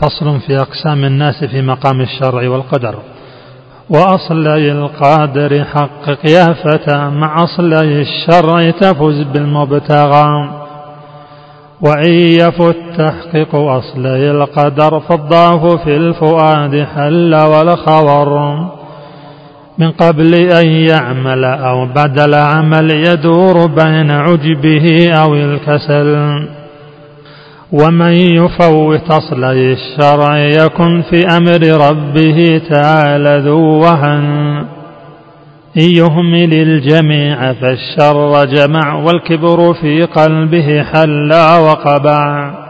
فصل في أقسام الناس في مقام الشرع والقدر. وأصلي القادر حقق يا فتى مع أصلي الشرع تفز بالمبتغى. وإن يفت تحقق أصلي القدر فالضعف في الفؤاد حل والخور. من قبل أن يعمل أو بدل عمل يدور بين عجبه أو الكسل. ومن يفوت أصلي الشرع يكن في أمر ربه تعالى ذو وهن. إن يهمل الجميع فالشر جمع والكبر في قلبه حلا وقبع.